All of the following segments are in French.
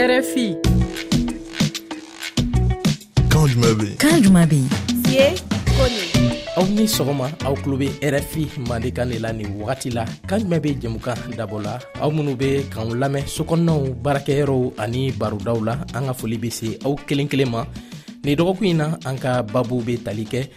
rfi kan juman be kan juman be sie kone. Aw ni sɔgɔma aw kulo be rfi mande kan de la nin wagati la. Kan jumɛn be jɛmukan dabɔ la aw minw be k'anw lamɛn sokɔnɔnaw baarakɛyɔrɔw ani barodaw la an ka foli be se aw kelen kelen ma nin dɔgɔkun ɲi na an ka babu be tali kɛ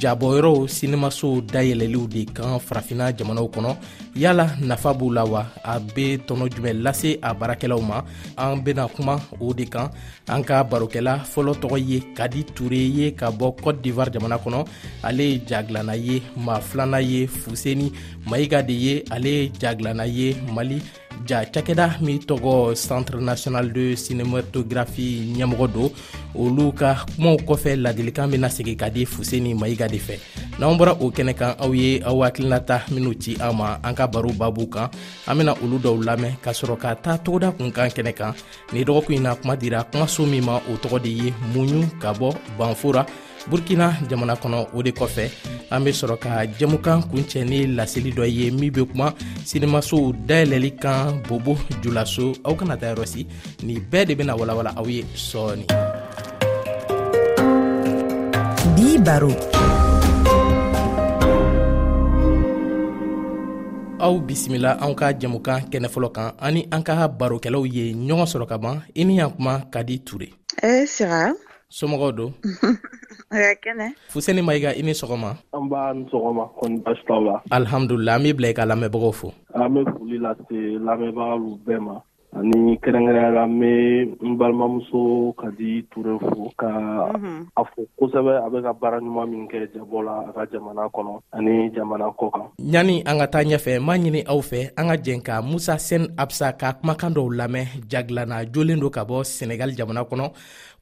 jabɔyɔrɔw sinimasow dayɛlɛliw de kan farafina jamanaw kɔnɔ. Yala nafa b'u la wa? A be tɔnɔ jumɛn lase a baarakɛlaw ma? An bena kuma o de kan. An ka barokɛla fɔlɔ tɔgɔ ye kadi ture ye ka bɔ cote d'ivoire jamana kɔnɔ. Ale ye jagilana ye ma filana ye fuseni mayiga de ye ale ye jagilana ye mali ja cakɛda min tɔgɔ centre national de cinématographie ɲɛmɔgɔ don olu ka kumaw kɔfɛ ladilikan bena segi ka di fuseni mayiga de fɛ n'an bɔra o kɛnɛ kan aw ye aw hakilinata minw ci an ma an ka baro babu kan an bena olu dɔw lamɛn ka sɔrɔ ka taa togoda kun kan kɛnɛ kan ni dɔgɔkun ɲi na kuma dira kumaso min ma o tɔgɔ de ye muɲu ka bɔ banfora burkina jamana kɔnɔ o de kɔfɛ an be sɔrɔ ka jɛmukan kuncɛ ni laseli dɔ ye min be kuma sinimasow dayɛlɛli kan bobo julaso. Aw kana ta yɔrɔsi nin bɛɛ de bena walawala aw ye sɔɔni. Bi baro. Aw bisimila anw ka jɛmukan kɛnɛ fɔlɔ kan ani an ka barokɛlaw ye ɲɔgɔn sɔrɔ ka ban i ni yan kuma ka di ture. Eh sira. Somɔgɔw don kɛnɛ fuseni mayiga i ni sɔgɔma an b'a ni sɔgɔma kɔni basi t'aw la an b'i bila i ka lamɛnbagaw fo an be foli lase lamɛnbagalu bɛɛ ma ani kɛrɛnkɛrɛnyala n bɛ n balimamuso ka di ture fo ka a fo kosɛbɛ. A bɛ ka baara ɲuman min kɛ jabɔ la a ka jamana kɔnɔ ani jamana kɔ kan. Ɲani an ka taa ɲɛfɛ m'a ɲini aw fɛ. An ka jɛn ka musa sen absa ka kumakan dɔw lamɛn. Jagilana jolen do ka bɔ senegal jamana kɔnɔ.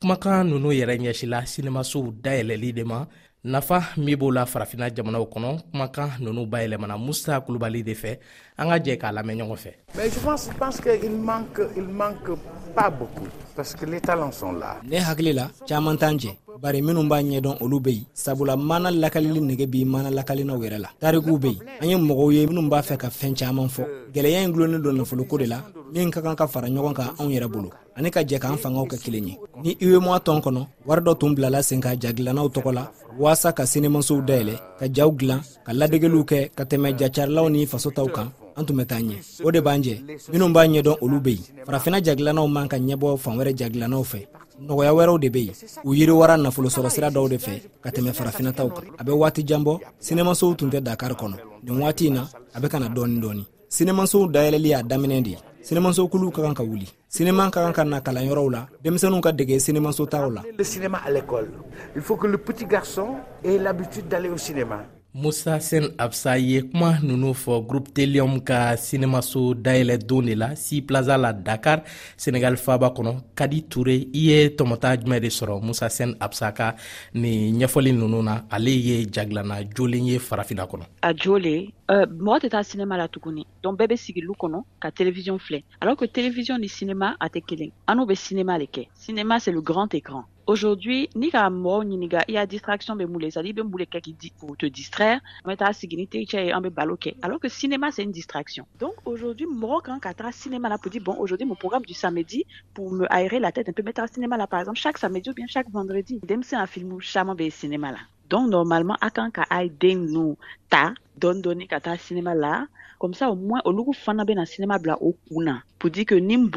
Kumakan nunu yɛrɛ ɲɛsila sinimasow dayɛlɛli de ma. Nafa min b'o la farafina jamanaw kɔnɔ. Kumakan nunu bayɛlɛmana musa kulubali de fɛ an ka jɛ k'a lamɛn ɲɔgɔn fɛ. Mais je pense, je pense qu'il manque, il manque pas beaucoup. Parce que les talents sont là. ne hakili la caaman t'an jɛ. Bari minw b'a ɲɛdɔn olu be yen. Sabula mana lakalili nege bi mana lakalinaw yɛrɛ la. Tarikuw be yen. An ye mɔgɔw ye minw b'a fɛ ka fɛɛn caaman fɔ. Gwɛlɛya yin gulonnen don nafoloko de la. Min ka kan ka fara ɲɔgɔn kan anw yɛrɛ bolo. Ani ka jɛ k'an fangaw kɛ kelen ye. Ni uemoa tɔn kɔnɔ wari dɔ tun bilala sen ka jagilannaw tɔgɔ la. Waasa ka sinimasow dayɛlɛ ka jaw gilan ka ladegeliw kɛ ka tɛmɛ jacarilaw ni faso taw kan an tun bɛ taa ɲɛ. O de b'an jɛ. Minw b'a ɲɛdɔn olu be yen. Farafina jagilanaw man ka ɲɛbɔ fan wɛrɛ jagilanaw fɛ. Nɔgɔya wɛrɛw de be yen. U yiriwara nafolosɔrɔsira dɔw de fɛ ka tɛmɛ farafinataw kan. A bɛ waati janbɔ sinemasow tun tɛ dakari kɔnɔ. Nin waati na a bɛ kana dɔɔni dɔɔni sinemasow dayɛlɛli y'a daminɛ de ye. Sinemaso kuluw ka kan ka wuli. Sinema ka kan ka na kalanyɔrɔw la. Denmisɛnuw ka dege sinemasotaw la Musa sen absa ye kuma nunu fɔ groupe telium ka sinemaso dayɛlɛ don de la si plaza la dakar senegal faba kɔnɔ kadi ture i ye tɔmɔta jumɛn de sɔrɔ? Musa sen absa ka nin ɲɛfɔli nunu na ale ye jagilana jolen ye farafina kɔnɔ a jole uh, mɔgɔ tɛ taa sinema la tuguni donc bɛɛ bɛ sigi lu kɔnɔ ka télévision filɛ. Alors que télévision ni cinéma a tɛ kelen an n'u bɛ cinéma le kɛ. Cinéma c'est le grand écran aujourd'hui ni ka mɔgɔw ɲininga i ya distraction bɛ mun le c'est à dire i bɛ mun pour te distraire an bɛ taa sigi ni teacher ye an bɛ alors que cinéma c'est une distraction. Donc aujourd'hui mɔgɔ kan ka taga cinéma la pour dire bon aujourd'hui mon programme du samedi pour me aérer la tête un peu mettre cinéma là par exemple chaque samedi ou bien chaque vendredi. Denmisɛn a film caman bɛ cinéma la donc normalement a kan ka a ye den ninnu ta dɔɔni dɔɔni ka taa cinéma la comme ça au moins olu fana bɛ na cinéma bila o kun pour dire que ni n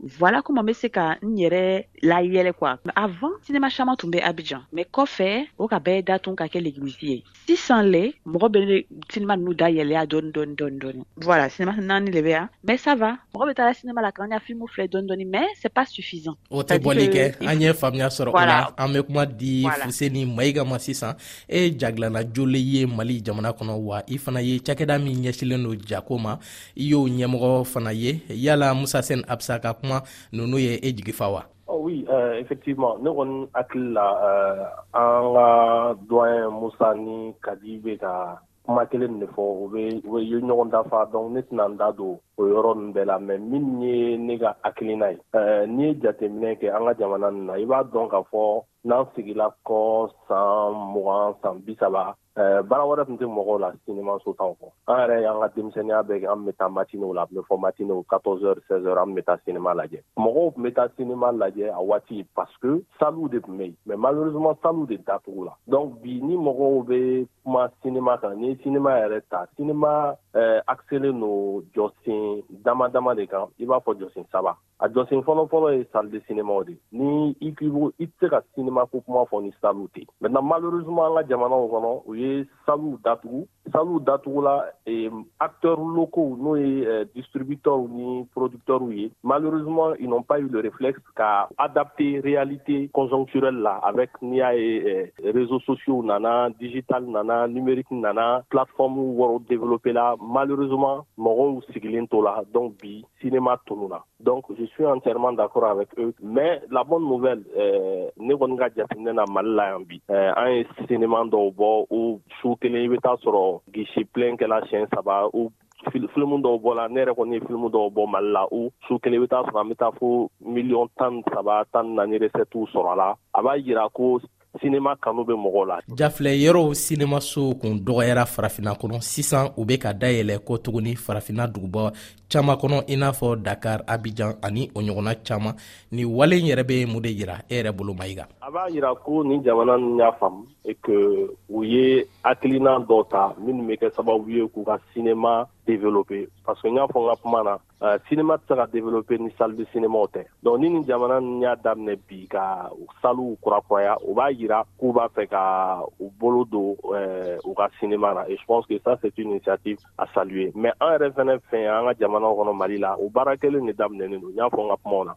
voilà comment n bɛ se ka n yɛrɛ layɛlɛ quoi. Avant cinéma caman tun bɛ abidjan. Mais kɔfɛ o ka bɛɛ datun ka kɛ l'église ye sisan le mɔgɔ bɛ cinéma ninnu dayɛlɛ dɔɔni dɔɔni dɔɔni dɔɔni voilà cinéma naani de bɛ yan mais ça va. Mɔgɔ bɛ taa cinéma la k'an film filɛ dɔɔni dɔɔni mais c'est pas suffisant. O tɛ bɔli kɛ an ye faamuya sɔrɔ o la Voilà. an bɛ kuma di fuseni mayiga ma sisan e ye mali jamana kɔnɔ wa i fana ye cakɛda min ɲɛsilen do jako ma i y'o ɲɛmɔgɔ fana ye yala musa sen absa ka kuma ye e jigi Oh oui, euh, effectivement. Ne kɔni hakili la euh, an ka doyen Musa ni Kadi bɛ ka kuma kelen de fɔ u bɛ ye ɲɔgɔn dafa donc ne tɛna n da don o yɔrɔ ninnu bɛɛ la mais min ye ne ka hakilina ye euh, n'i ye jateminɛ kɛ an ka jamana ninnu na i b'a dɔn k'a fɔ n'an sigila kɔ san mugan san baara wɛrɛ tun tɛ mɔgɔw la sinimaso t'anw kɔ an yɛrɛ y'an ka denmisɛnninya bɛɛ an bɛ taa la a bɛ fɔ matinew 14 heures 16 heures an sinima lajɛ mɔgɔw tun sinima lajɛ a waati parce que saliw de mais malheureusement saliw de datugu la. Donc ni mɔgɔw bɛ kuma kan ni ye sinima yɛrɛ ta. No jɔsen dama dama de kan i b'a fɔ jɔsen saba a jɔsen fɔlɔfɔlɔ ye salle de cinéma de. Ni i k'i i se ka sinima ko kuma fɔ ni maintenant malheureusement an ka saliw datugu saliw datugula eh, acteurs locaux n'o ye eh, distributeurs ni producteurs ye. Malheureusement ils n'ont pas eu le réflexe ka adapter réalité conjoncturelle la avec n'i ye réseaux sociaux nana digital nana numérique nana plateforme wɔrɔ développé la malheureusement mɔgɔw sigilen to la donc bi cinéma tununa donc je suis entièrement d'accord avec eux. Mais la bonne nouvelle ne kɔni ka jateminɛ na mali la yan bi an ye cinéma dɔw bɔ o su kelen i bɛ taa sɔrɔ gisi plein kɛla siɲɛ saba o filimu dɔw bɔla ne yɛrɛ kɔni ye filimu dɔw bɔ mali la o su kelen i bɛ taa sɔrɔ an bɛ taa fo miliyɔn tan saba tan naani resɛtiw sɔrɔ a la. A b'a yira ko sinima kanu bɛ mɔgɔw la. Jafilɛ yɔrɔw sinimaso kun dɔgɔyara farafina kɔnɔ. Sisan u be ka dayɛlɛ kɔ tuguni farafina duguba caaman kɔnɔ i n'a fɔ dakar abijan ani o ɲɔgɔnna caaman ni wale yɛrɛ be mun de yira? E yɛrɛ bolo mayiga a b'a yira ko ni jamana nin y'a faamu que u ye hakilina dɔ ta minnu be kɛ sababu ye k'u ka sinema développer parce que n y'a fɔ n ka kuma na sinema tɛ se ka développer ni salle de cinémaw tɛ. Donc ni nin jamana nin y'a daminɛ bi ka saliw kurakuraya o b'a yira k'u b'a fɛ ka u bolo don u ka sinema na. Et je pense que ça c'est une initiative à saluer. Mais an yɛrɛ fɛnɛ fɛn an ka jamanaw kɔnɔ mali la o baara kelen de daminɛnen don. N y'a fɔ n ka kumaw na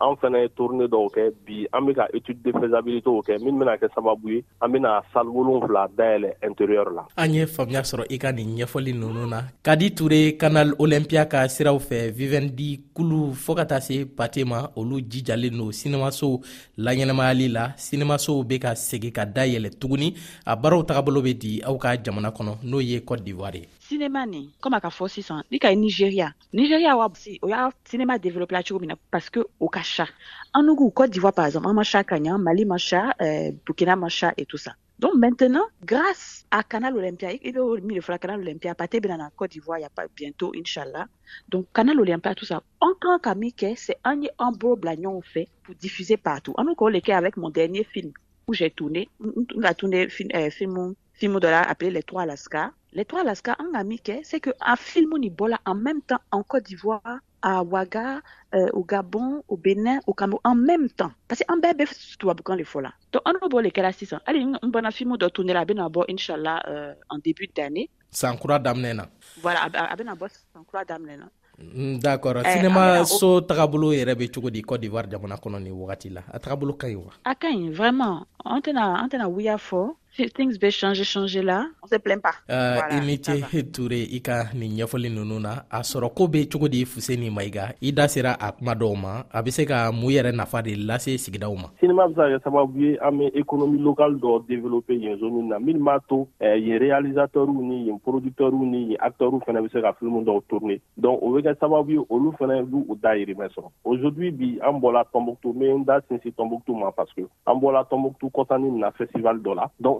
an fɛnɛ ye tourne dɔw kɛ bi an be ka étude de o kɛ min bena kɛ sababu ye an bena sal wolonfila dayɛlɛ intérieur la an ye faamuya sɔrɔ i ka nin ɲɛfɔli nunu na. Kadi ture kanal olympia ka siraw fɛ vivendi kulu fɔɔ ka taa se pate ma olu jijalen no sinemasow laɲɛnamayali la sinemasow be ka segi ka dayɛlɛ tuguni a baaraw tagabolo be di aw ka jamana kɔnɔ n'o ye cote d'ivoire. ye cinéma nin comme a ka fɔ sisan ni ka ye nigeria nigeria wa o y'a cinéma développé la cogo min na parce que o ka ca an nugu côte d'ivoire par exemple an ma ka ɲa mali ma ca euh, burkina ma ca et tout ça donc maintenant, grâce à Canal Olympia, il y a Canal Olympia, Paté bien en Côte d'Ivoire, il y a pas bientôt, Inch'Allah. Donc Canal Olympia, tout ça. En tant qu'ami, c'est un un beau blagnon fait pour diffuser partout. En encore les cas avec mon dernier film où j'ai tourné, on a tourné film, euh, film, film de là appelé Les Trois Alaska. Les Trois Alaska, un ami, c'est que un film Nibola en même temps en Côte d'Ivoire, à Ouaga, euh, au Gabon, au Bénin, au Cameroun, en même temps. Parce que un bébé, tu vois, quand les fois là. Donc, on va les cas là, Allez, on va film de tourner là, ben, Inch'Allah, euh, en début d'année. sankura daminɛ na voilà a bena bɔ sankura daminɛ na d'accord sinema so tagabolo yɛrɛ be cogo di cote d'ivoire jamana kɔnɔ ni wagati la a tagabolo ka ɲi wa a ka ɲi vraiment an tɛna an tɛna wuya fɔ things bɛ changer changer la on se plaint pas uh, voilà, i ni ce ture i ka nin ɲɛfɔli nunu na a sɔrɔ ko be cogo di fuseni mayiga i da sera a kuma dɔw ma a be se ka mun yɛrɛ nafa de lase sigidaw ma sinima be se ka kɛ sababu ye an be économie locale dɔ développer yen zone na minnu b'a to eh, yen réalisateurw ni yen producteurw ni yen acteurw fɛnɛ be se ka filimu dɔw tourne donc o be kɛ sababu ye olu fɛnɛ b'u u dayirimɛ sɔrɔ aujourd'hui bi an bɔla tɔnbuktu me n da sinsi tɔnbuktu ma parce que an bɔla tɔnbuktu kɔtani na festival dɔ la donc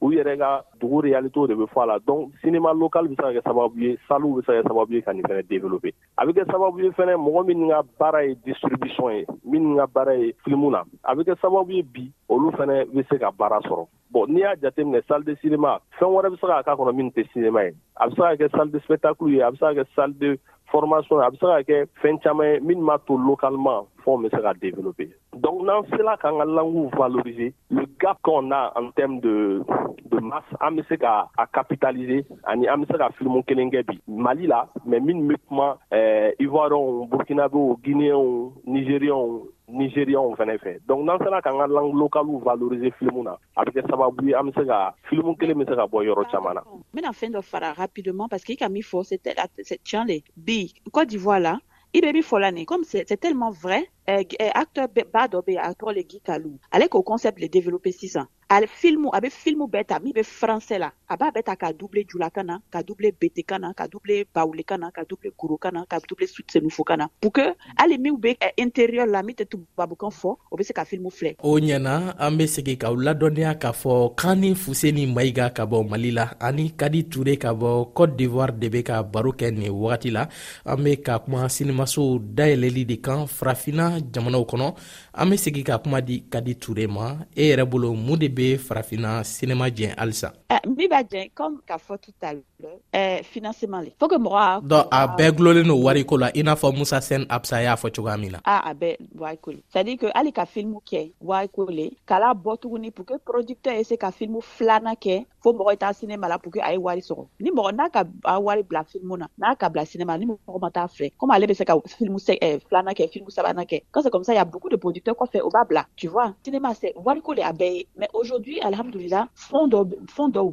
u yɛrɛ ka dugu réalité de be fɔ a la. Donc cinéma local be se ka kɛ sababu ye saliw be se ka kɛ sababu ye ka nin fɛnɛ développer. A be kɛ sababu ye fɛnɛ mɔgɔ min ka baara ye distribution ye minnu ka baara ye filimu na a be kɛ sababu ye bi olu fɛnɛ be se ka baara sɔrɔ. Bon n'i y'a jateminɛ salle de cinéma fɛn wɛrɛ be se ka k'a kɔnɔ min tɛ cinéma ye. A be se ka kɛ salle de spectacle ye a be se ka kɛ salle de formation a be se ka kɛ fɛn caaman ye. Min b'a to localement fɛnw be se ka développer. Donc n'an sela k'an ka langues valoriser le gap qu'on a en termes de de masse an be se ka a capitaliser ani an be se ka filimu kelen kɛ bi mali la mais minnu be kuma eh, ivoiriyɛnw burkinabéw guinéenw nigériɛnw nigérianw fɛnɛ fɛ donc n'an sera k'an ka langue locale valoriser film na a bɛ kɛ sababu ye an bɛ se ka film kelen bɛ se ka bɔ yɔrɔ caman na n bɛna fɛn dɔ fara rapidement parce que i ka min fɔ c'est tiɲɛ de bi Côte d'Ivoire la i bɛ min fɔ la nin comme c'est tellement vrai acteur ba dɔ bɛ le Guy Kalou. Ale concept le développer sisan ale filmu a bɛ filmu bɛɛ ta min français la a b'a bɛɛ ta ka double julakan na ka double bete kan na ka double bawulekan na ka double gorokan na ka double na pour que hali min bɛ intérieur la min tɛ tubabukan fɔ o bɛ se ka filmu filɛ o ɲɛna an bɛ segin k'a fɔ kani fuseni mayiga ka bɔ mali la ani kadi ture ka bɔ cote d'ivoire de bɛ ka baro kɛ nin la ka kuma de kan farafina jamanaw kɔnɔ. An bɛ segin ka kuma di kadi ture ma. E yɛrɛ bolo mun de bɛ farafina sinema jɛn halisa? Min b'a jɛn comme k'a fɔ tout à l'heure financement le. Faut que mɔgɔ donc a bɛɛ gulolen do wariko la. I n'a fɔ musa sen absa y'a fɔ cogoya min na. A a bɛɛ wariko le. C'est à dire que hali ka filimu kɛ wariko le kala bɔ tuguni pour que producteur ye se ka filimu filanan kɛ fo mɔgɔ ye taa sinema la pour que a ye wari sɔrɔ. Ni mɔgɔ n'a ka a wari bila filimu na n'a ka bila sinema ni mɔgɔ ma taa filɛ comme ale bɛ se ka filimu filanan kɛ filimu sabanan kɛ quand c'est comme ça il y a beaucoup de producteurs kɔfɛ o b'a bila tu vois. Cinéma c'est wariko de a bɛɛ ye mais aujourd'hui alhamdulillah fond dɔw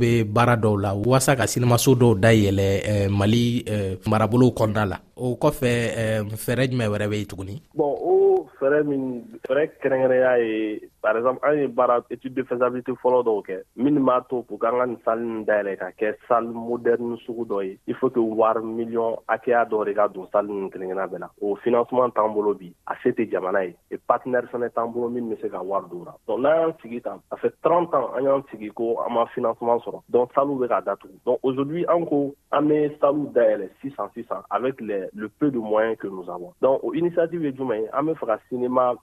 bɛ baara dɔw la waasa ka sinimaso dɔw dayɛlɛ mali marabolow kɔnɔna la o kɔfɛ fɛɛrɛ jumɛn wɛrɛ bɛ yen tuguni? bon o fɛɛrɛ min fɛɛrɛ par exemple an étude de faisabilité fɔlɔ dɔw kɛ. Minnu b'a to pour que an ka nin salle dayɛlɛ ka kɛ salle moderne sugu dɔ il faut que wari miliyɔn hakɛya dɔ de ka don salle financement t'an bolo bi. A se tɛ jamana ye. Et partenaire t'an bolo bɛ se donc n'an y'an sigi tan ça fait 30 ans an y'an sigi ko an ma financement sɔrɔ. Donc salles bɛ ka datugu. Donc aujourd'hui an ko an bɛ salle dayɛlɛ avec les, le peu de moyens que nous avons. Donc initiative ye jumɛn ye an bɛ fɛ ka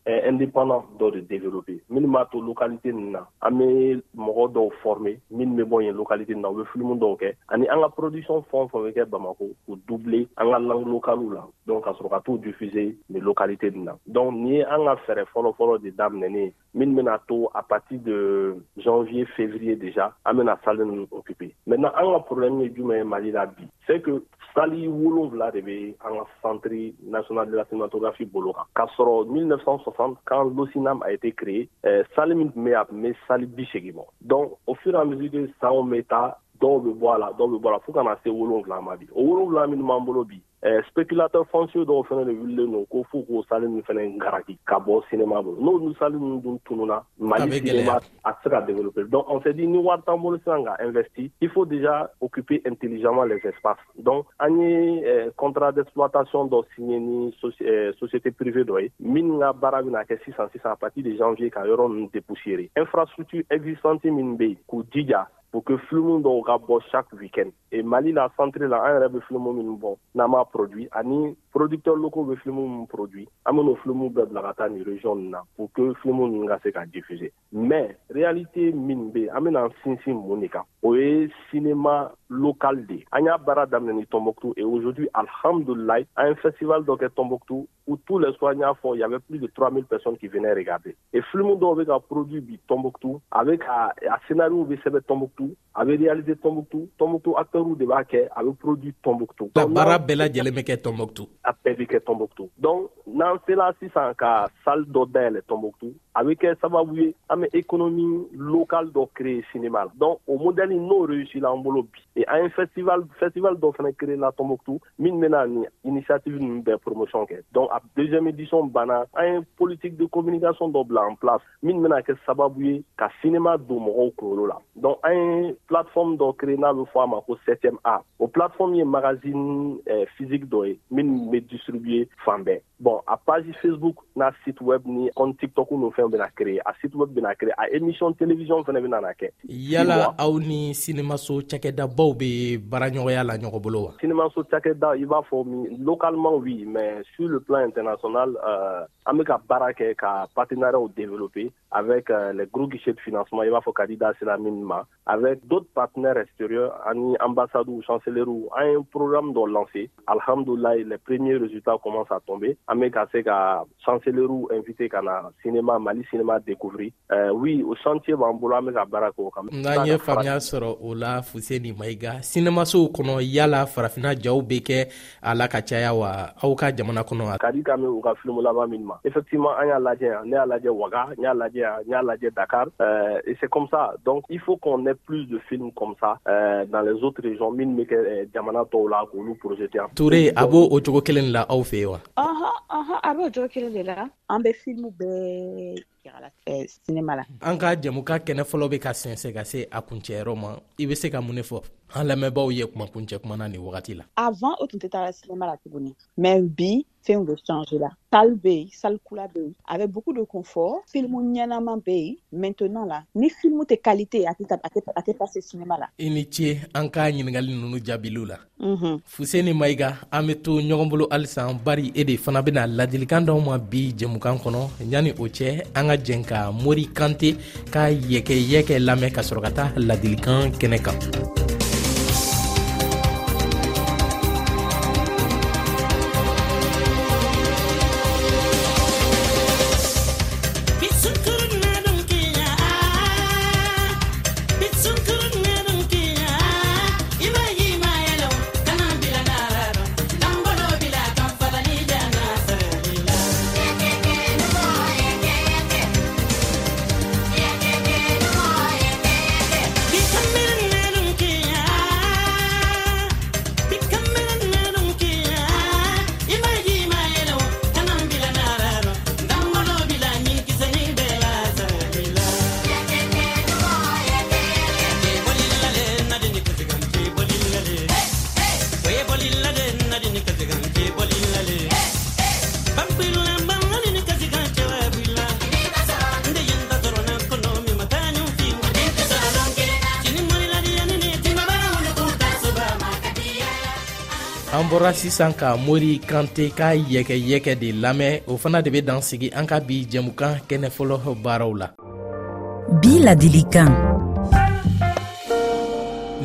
euh, indépendant dɔ de développer. Minnu b'a to localité nin na. An bɛ mɔgɔ dɔw former minnu bɛ bɔ yen localité nin na. U bɛ filimu dɔw kɛ ani an production fɛn o fɛn bamako k'u doubler an langue locale la donc ka sɔrɔ ka t'u diffuser nin localité nin na. Donc nin ye an ka fɛɛrɛ fɔlɔ-fɔlɔ de daminɛnen ye minnu to à partir de janvier février déjà an bɛna salle ninnu occuper maintenant an problème ye jumɛn ye mali la c'est que sali wolonwula de bɛ an ka centre national de la cinématographie bolo kan k'a sɔrɔ 1960 quand l'OSINAM a été créé euh, salle min tun bɛ yen salle bi donc au fur et à mesure que sanw bɛ taa dɔw bɛ bɔ a la dɔw bɛ bɔ a la fo ka na se wolonwula ma bi o wolonwula minnu b'an bolo bi spéculateur foncier dɔw fɛnɛ de wulilen don ko fo k'o sale min fɛnɛ garaki ka bɔ bolo n'olu ninnu dun tununa mali a se ka développer donc on s'est dit ni wari t'an bolo sisan ka investi. Il faut déjà occuper intelligemment les espaces. Donc an ye dɔ ni soci société privée dɔ ye min ka baara bɛna kɛ sisan sisan à partir de janvier ka yɔrɔ ninnu dépoussiérer infrastructure existante min bɛ yen k'u jija pour que film dɔw ka chaque week-end. Et mali la centre la an yɛrɛ bɛ film minnu bɔ n'an produit ani producteurs locaux bɛ film minnu produit. An bɛ n'o film bɛɛ bila région ninnu na pour que film ninnu ka se ka diffuser mais réalité min bɛ yen an bɛna sinsin o ye cinéma local de ye an y'a baara daminɛ ni et aujourd'hui alhamdulillah an ye festival dɔ kɛ où tous les soirs, il y avait plus de 3000 personnes qui venaient regarder. Et film avec un produit bi Tombouctou, avec un, un scénario bi sebe Tombouctou, avec réalisé Tombouctou, Tombouctou acteur ou débat avec produit Tombouctou. La bara bela jele ke Tombouctou. A pebi ke Tombouctou. Donc, nan c'est là si ça ka salle d'hôtel Tombouctou, avec ça va vous ame économie locale de créer cinéma. Donc, au modèle non réussi là en bolo bi. Et à un festival festival d'offre créé la Tombouctou, min mena ni initiative de promotion ke. Donc a deuxième édition bana an ye politique de communication dɔ en place min bɛna kɛ sababu ye ka cinéma don mɔgɔw kunkolo donc an ye plateforme dɔ créé n'a bɛ fɔ a ma ko 7e a o plateforme ye magazine eh, physique dɔ ye min bɛ distribuer fan bɛɛ bon a page facebook n'a site web ni compte tiktok n'o fɛn bɛna créé. A site web bɛna créé. A émission télévision fɛnɛ bɛna na kɛ yala aw ni sinemaso cakɛdabaw baaraɲɔgɔnya la ɲɔgɔn bolo wa cakɛda i b'a fɔ min localement oui mais sur le plan international euh, an bɛ ka baara kɛ ka partenariats développer avec euh, les gros guichets de financement i b'a fɔ ka di da sera min ma avec d'autres partenaires extérieurs ani ambassades ou chancelleries an ye programme dɔ lancé alhamdoulilah les premiers résultats commencent à tomber an bɛ ka se ka chancelleries invité ka na cinéma mali cinéma découvrir. Euh, oui o chantier b'an bolo an bɛ ka baara kɛ o kan n'an ye faamuya sɔrɔ o la fuseni maiga sinemasow kɔnɔ yala farafina jaw be kɛ a la ka caya wa aw ka jamana kɔnɔ ka di ka min u ka film laban min ma effectivement an y'a lajɛ yan ne y'a lajɛ waga n y'a lajɛ yan n y'a lajɛ dakar. Euh, et c'est comme ça. Donc il faut qu'on ait plus de films comme ça euh, dans les autres régions. Min bɛ kɛ jamana tɔw la k'olu projeter yan ture a b'o o cogo kelen la aw fɛ wa a b'o cogo kelen de la. An bɛ filimu bɛɛ yagala la eh, sinema la. an ka jɛmuka kɛnɛ fɔlɔ be ka sɛnsɛ ka se a kuncɛyɔrɔ ma i be se ka mun ne fɔ an lamɛnbaw ye kuma kuncɛ kumana nin wagati la Avant, o tun tɛ taa sinema la tuguni. Mais bi, fɛnw bɛ changer la. Salle bɛ yen, bɛ. Avec beaucoup de confort, film ɲɛnama bɛ yen. Maintenant la, ni film tɛ qualité, a tɛ a tɛ a tɛ passer sinema la. i ni ce an ka ɲiningali nunu jaabiliw la fuseni maiga an be to ɲɔgɔn bolo halisa bari e de fana bena ladilikan dɔw ma bi jɛmukan kɔnɔ ɲani o cɛ an ka jɛn ka mori kante ka yɛkɛ-yɛkɛ lamɛn ka sɔrɔ ka taa ladilikan kɛnɛ kan bɔra sisan ka mori kante ka yɛkɛ-yɛkɛ de lamɛn. O fana de be dan sigi an ka bi jɛmukan kɛnɛ fɔlɔ baaraw la. Bi ladilikan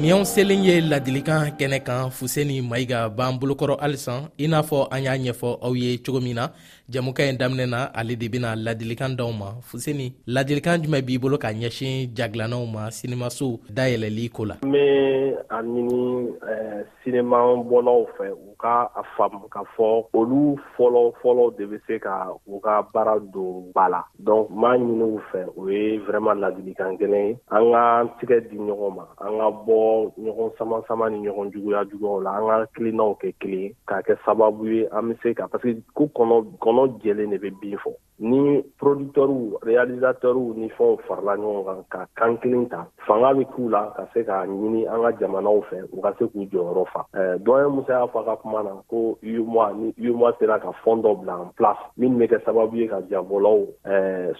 ni anw selen ye ladilikan kɛnɛ kan fuseni maiga b'an bolokɔrɔ halisan i n'a fɔ an y'a ɲɛfɔ aw ye cogo min na jamuka ye daminɛ na ale de bena ladilikan d'aw ma fuseni ladilikan jumɛn b'i bolo ka ɲɛsin jagilanaw ma sinimasow dayɛlɛli ko la n be a ɲini eh, sinema bɔlaw fɛ u ka a faamu k'a fɔ olu fɔlɔ fɔlɔ de be se ka u ka baara don ba la. Donc m'a ɲini u fɛ o ye vraiment ladilikan kelen ye. An ka tigɛ di ɲɔgɔn ma an ka bɔ ɲɔgɔn sama sama ni ɲɔgɔn juguya juguyaw la an ka kilinaw kɛ kelen k'a kɛ sababu ye an be se ka parce que ko kɔnɔ kɔnɔ jɛlen de be bin fɔ. Ni productɛrw réalisatɛrw ni fɛnw farala ɲɔgɔn kan ka kan kelen ta fanga be k'u la ka se k'a ɲini an ka jamanaw fɛ u ka se k'u jɔyɔrɔ fa. Eh, ye musa y'a fɔ a ka na ko UMOA ni UMOA sera ka fɔn dɔ bila en place. Min be kɛ sababu ye ka jabɔlaw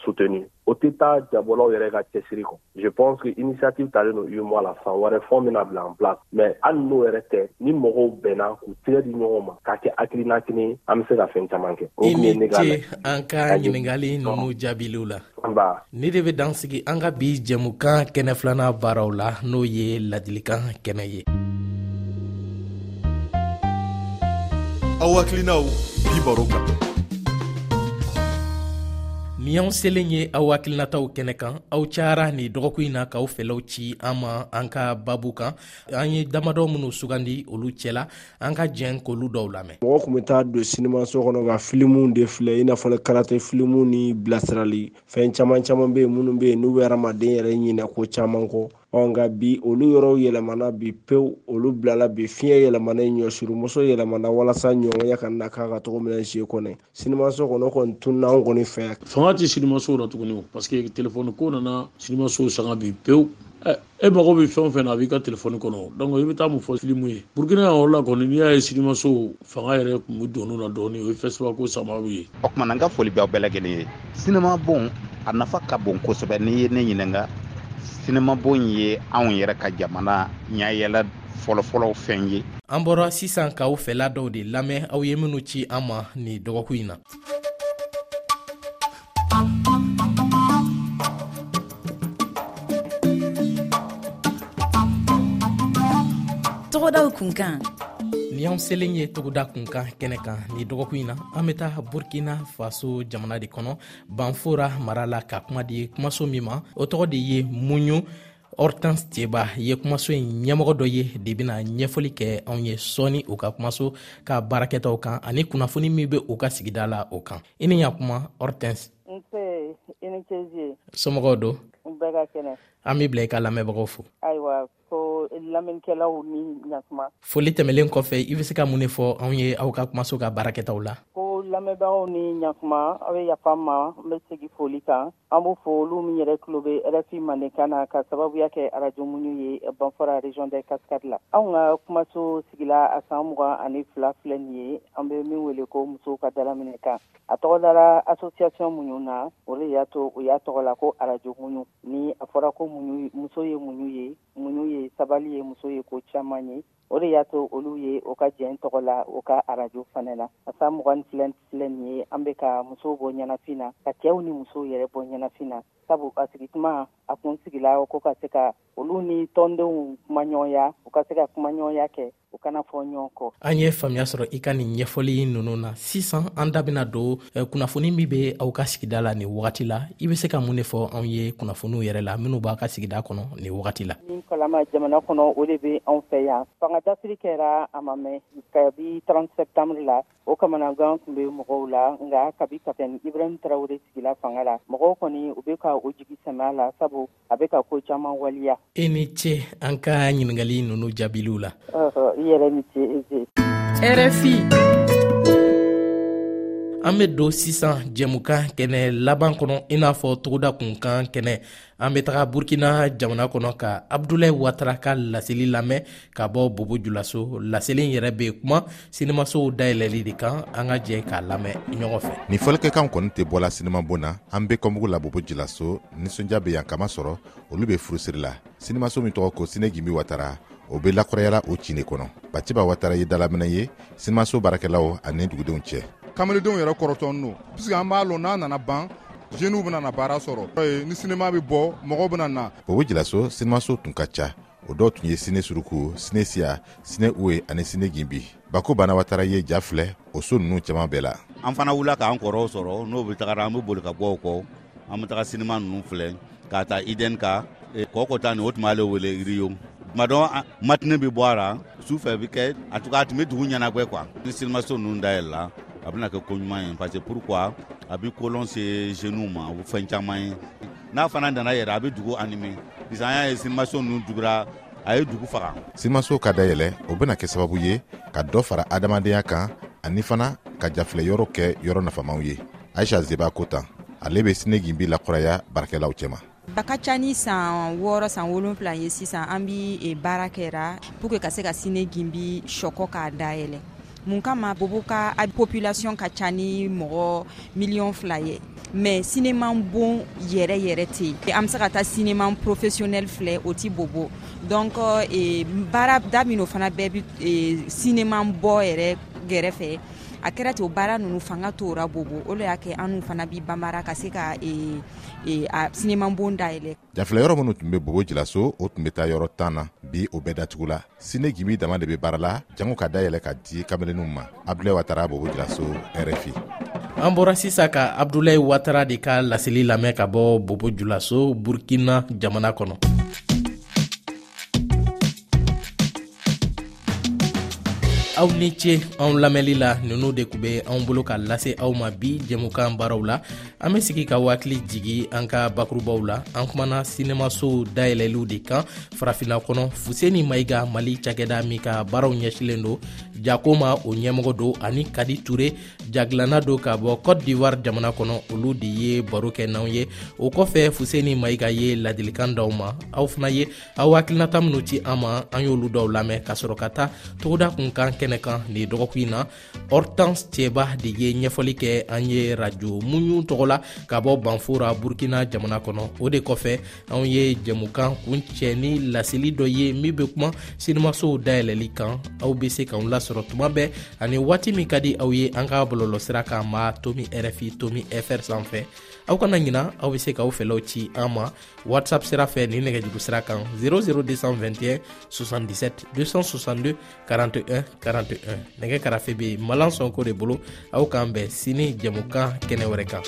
soutenu o tɛ taa jabɔlaw yɛrɛ ka cɛsiri kɔ. Je pense que initiative talen UMOA la. San wɛrɛ bila en place. Mais hali n'o yɛrɛ tɛ ni mɔgɔw bɛnna k'u tigɛ di ɲɔgɔn ma k'a kɛ hakilina kelen ye an be se ka fɛɛn caman kɛ. O i kun ye ni ne ka ce an ka ɲiningali nunu jaabiliw la. Ba. Ni de be dan sigi an ka bi jɛmukan kɛnɛ filana baaraw la. N'o ye ladilikan kɛnɛ ye aw hakilinaw bi baro kan ni y'anw selen ye aw hakilinataw kɛnɛ kan aw cayara ni dɔgɔkun in na k'aw fɛlaw ci an ma an ka babu kan an ye damadɔ minw sugandi olu cɛla an ka jɛn k'olu dɔw lamɛn mɔgɔ kun be taa don sinimaso kɔnɔ ka filimuw de filɛ i n'a fɔ karate filimu ni bilasirali fɛn caaman caaman be yen minnu be yen n'u be hadamaden yɛrɛ ɲinɛ ko. caaman kɔ nka bi olu yɔrɔw yɛlɛmana bi pewu olu bilala bi fiɲɛ yɛlɛmana ɲɔsurumuso yɛlɛmana walasa ɲɔgɔnya ka na k'a ka tɔgɔ minɛ na zie kɔnɔ sinimaso kɔnɔ kɔni tunna an kɔni fɛ. Fanga tɛ sinimaso la tuguni o parce que telefɔni ko nana sinimaso sanga bi pewu. E mago bɛ fɛn o fɛn na a b'i ka telefɔni kɔnɔ donc i bɛ taa mun fɔ filimu ye. Burukina yan yɔrɔ la kɔni n'i y'a ye sinimaso fanga yɛrɛ tun bɛ don na dɔɔni o ye fɛsiba ko sababu ye. O kumana n ka foli b'aw bɛɛ lajɛlen ye. Sinima bon a nafa ka bon kosɛbɛ. N'i ye ne ɲininka sinima bon ye anw yɛrɛ ka jamana ɲayɛlɛ fɔlɔfɔlɔ fɛn ye. An bɔra sisan k'aw fɛla dɔw de lamɛn aw ye minw ci an ma ni dɔgɔkun yi na. Tɔgɔdaw kunkan ni y'an selen ye togoda kunkan kɛnɛ kan ni dɔgɔkun yi na an be taa burkina faso jamana de kɔnɔ banfora mara la ka kuma di kumaso min ma o tɔgɔ de ye muɲu hortans teba ye kumaso ye ɲɛmɔgɔ dɔ ye de bena ɲɛfɔli kɛ anw ye sɔɔni u ka kumaso ka baarakɛtaw kan ani kunnafoni min be u ka sigida la o kan i ni ɲa kuma cɛzi somɔgɔw do bɛɛ ka kɛnɛ an b'i bila i ka lamɛnbagaw fo ayiwa lamɛnnikɛlaw ni ɲatuma foli tɛmɛlen kɔfɛ i be se ka mun ne fɔ anw ye aw ka kumaso ka baarakɛtaw la? Ko lamɛnbagaw ni ɲakuma aw be yafa ma n be segi foli kan an b'u fo olu min yɛrɛ tulo be rfi mandenkan na ka sababuya kɛ arajo muɲu ye banfɔra region de kaskade la anw ka kumaso sigila a san mugan ani fila filɛ nin ye an be min wele ko musow ka dalaminɛ kan a tɔgɔ dara asosiyasiɔn muɲu na o le y'a to o y'a tɔgɔ la ko arajo muɲu ni a fɔra ko muɲu muso ye muɲu ye muɲu ye sabali ye muso ye ko caaman ye o de y'a to olu ye o ka jɛn tɔgɔ la o ka arajo fanɛ na a san mugan filɛ filɛ nin ye an be ka musow bɔ ɲɛnafin na ka cɛɛw ni musow yɛrɛ bɔ ɲɛnafin na. Sabu a sigituma a kun sigila ko ka se ka olu ni tɔndenw kumaɲɔgɔnya u ka se ka kumaɲɔgɔnya kɛ u kana fɔ ɲɔgɔn kɔ. An ye faamuya sɔrɔ i ka nin ɲɛfɔli nunu na. Sisan an da bena don eh, kunnafoni min be aw ka sigida la nin wagati la. I be se ka mun ne fɔ anw ye kunnafoniw yɛrɛ la minw b'a ka sigida kɔnɔ nin wagati la. Min kalama jamana kɔnɔ o de be anw fɛ yan. Fanga dasiri kɛra a ma mɛn. Kabi 30 septambre la o kamanagan tun be mɔgɔw la. Nga kabi kaptɛn ibrahim tarawure sigila fanga la. Mɔgɔw kɔni u be ka o jigi sɛmɛ la. Sabu a be ka koo caaman waliya i ni ce an ka ɲiningali nunu jaabiliw la i yɛrɛ ni ce eze rfi an be don sisan jɛmukan kɛnɛ laban kɔnɔ i n'a fɔ togoda kunkan kɛnɛ. An be taga burkina jamana kɔnɔ ka abdulayi watara ka laseli lamɛn ka bɔ bobo julaso laselen yɛrɛ be kuma sinimasow dayɛlɛli de kan an ka jɛ k'a lamɛn ɲɔgɔn fɛ. Nin fɔlikɛkan kɔni tɛ bɔla sinimabon na an be kɔmugu la bobo jilaso ninsɔnja be yan kama sɔrɔ olu be furusiri la. Sinimaso min tɔgɔ ko sine gimbi watara o be lakɔrɔyala o cine kɔnɔ. Baciba watara ye dalaminɛ ye sinimaso baarakɛlaw ani dugudenw cɛ. Kamaledenw yɛrɛ kɔrɔtɔn don pisike an b'a lɔn n'a nana ban jeniw bena na baara sɔrɔ. Ni sinima be bɔ mɔgɔw bena na. Bobo jilaso sinimaso tun ka ca. O dɔw tun ye sine suruku sine siya sine uwe ani sine ginbi. Bako bana watara ye ja filɛ o soo nunu caaman bɛɛ la. An fana wula k'an kɔrɔw sɔrɔ n'o be tagara an be boli ka bɔ o kɔ. An be taga sinima nunu filɛ k'a ta iden ka kɔɔ kɔta ni o tun b'ale wele riyo tuma dɔn matine be bɔ a ra su fɛ be kɛ a tuka a tun be dugu ɲɛnagwɛ kuwa ni sinimaso nunu dayɛlɛla a bena kɛ koɲuman ye. Parce que pourquoi? A be kolon se jeunuw ma o fɛn caaman ye. N'a fana nana yɛrɛ a be dugu anime pis an y'a ye sinimaso nunu dugura a ye dugu faga. Sinimaso ka dayɛlɛ o bena kɛ sababu ye ka dɔ fara adamadenya kan ani fana ka jafilɛ yɔrɔ kɛ yɔrɔ nafamanw ye. Aisha zeba ko tan ale be sine ginbi lakɔrɔya baarakɛlaw cɛma a ka ca ni san wɔɔrɔ san wolonfila ye sisan an bi e, baara kɛra pour que ka se ka sine ginbi sɔkɔ k'a dayɛlɛ mun kama bobo ka population ka ca ni mɔgɔ miliyɔn fila ye mɛ sineman bon yɛrɛ yɛrɛ tɛ yen an be se ka taa sineman professionnel filɛ o ti bobo. Donc e, baara da min o fana bɛɛ bi e, sineman bɔ yɛrɛ gɛrɛfɛ a kɛra ten o baara nunu fanga tora bobo. O lo y'a kɛ an fana bi banbara ka se ka e, e, a sineman bon dayɛlɛ. Jafilɛ yɔrɔ minw tun be bobo jilaso o tun be taa yɔrɔ tan na bi o bɛɛ datugula sine gimi dama de be baara la jango ka dayɛlɛ ka di kamalenninw ma. Abdulayi watara bobo jilaso rfi an bɔra sisan ka abdulayi watara de ka laseli lamɛn ka bɔ bobo julaso burkina jamana kɔnɔ aw ni ce anw lamɛnli la nunu de kun be anw bolo ka lase aw ma bi jɛmukan baaraw la. An be sigi ka wakili jigi an ka bakurubaw la. An kumana sinemasow dayɛlɛliw de kan. Farafina kɔnɔ fuseni mayiga mali cakɛda min ka baaraw ɲɛsilen do jako ma o ɲɛmɔgɔ do ani kadi ture jagilana do ka bɔ cote d'ivoire jamana kɔnɔ. Olu de ye baro kɛ n'anw ye. O kɔfɛ fuseni mayiga ye ladilikan daw ma. Aw fana ye aw hakilinata minw ci an ma. An y'olu dɔw lamɛn ka sɔrɔ ka ta togoda kun kan kɛnɛ kɛnɛ kan nin dɔgɔkun in na. Hortance cɛba de ye ɲɛfɔli kɛ an ye rajo muɲu tɔgɔ la ka bɔ banfora burkina jamana kɔnɔ. O de kɔfɛ anw ye jɛmukan kun cɛ ni laseli dɔ ye. Min be kuma sinimasow dayɛlɛli kan. Aw be se k'anw lasɔrɔ tuma bɛɛ. Ani waati min ka di aw ye an ka bɔlɔlɔsira kan ma tomi rfi tomi fr sanfɛ aw kana ɲina aw be se k'aw fɛlaw ci an ma. Whatsapp sira fɛ ni nɛgɛjuru sira kan. 00221 77 262 41 41 nɛgɛ karafe be malan sɔnko de bolo. Aw k'an bɛn sini jɛmukan kɛnɛ wɛrɛ kan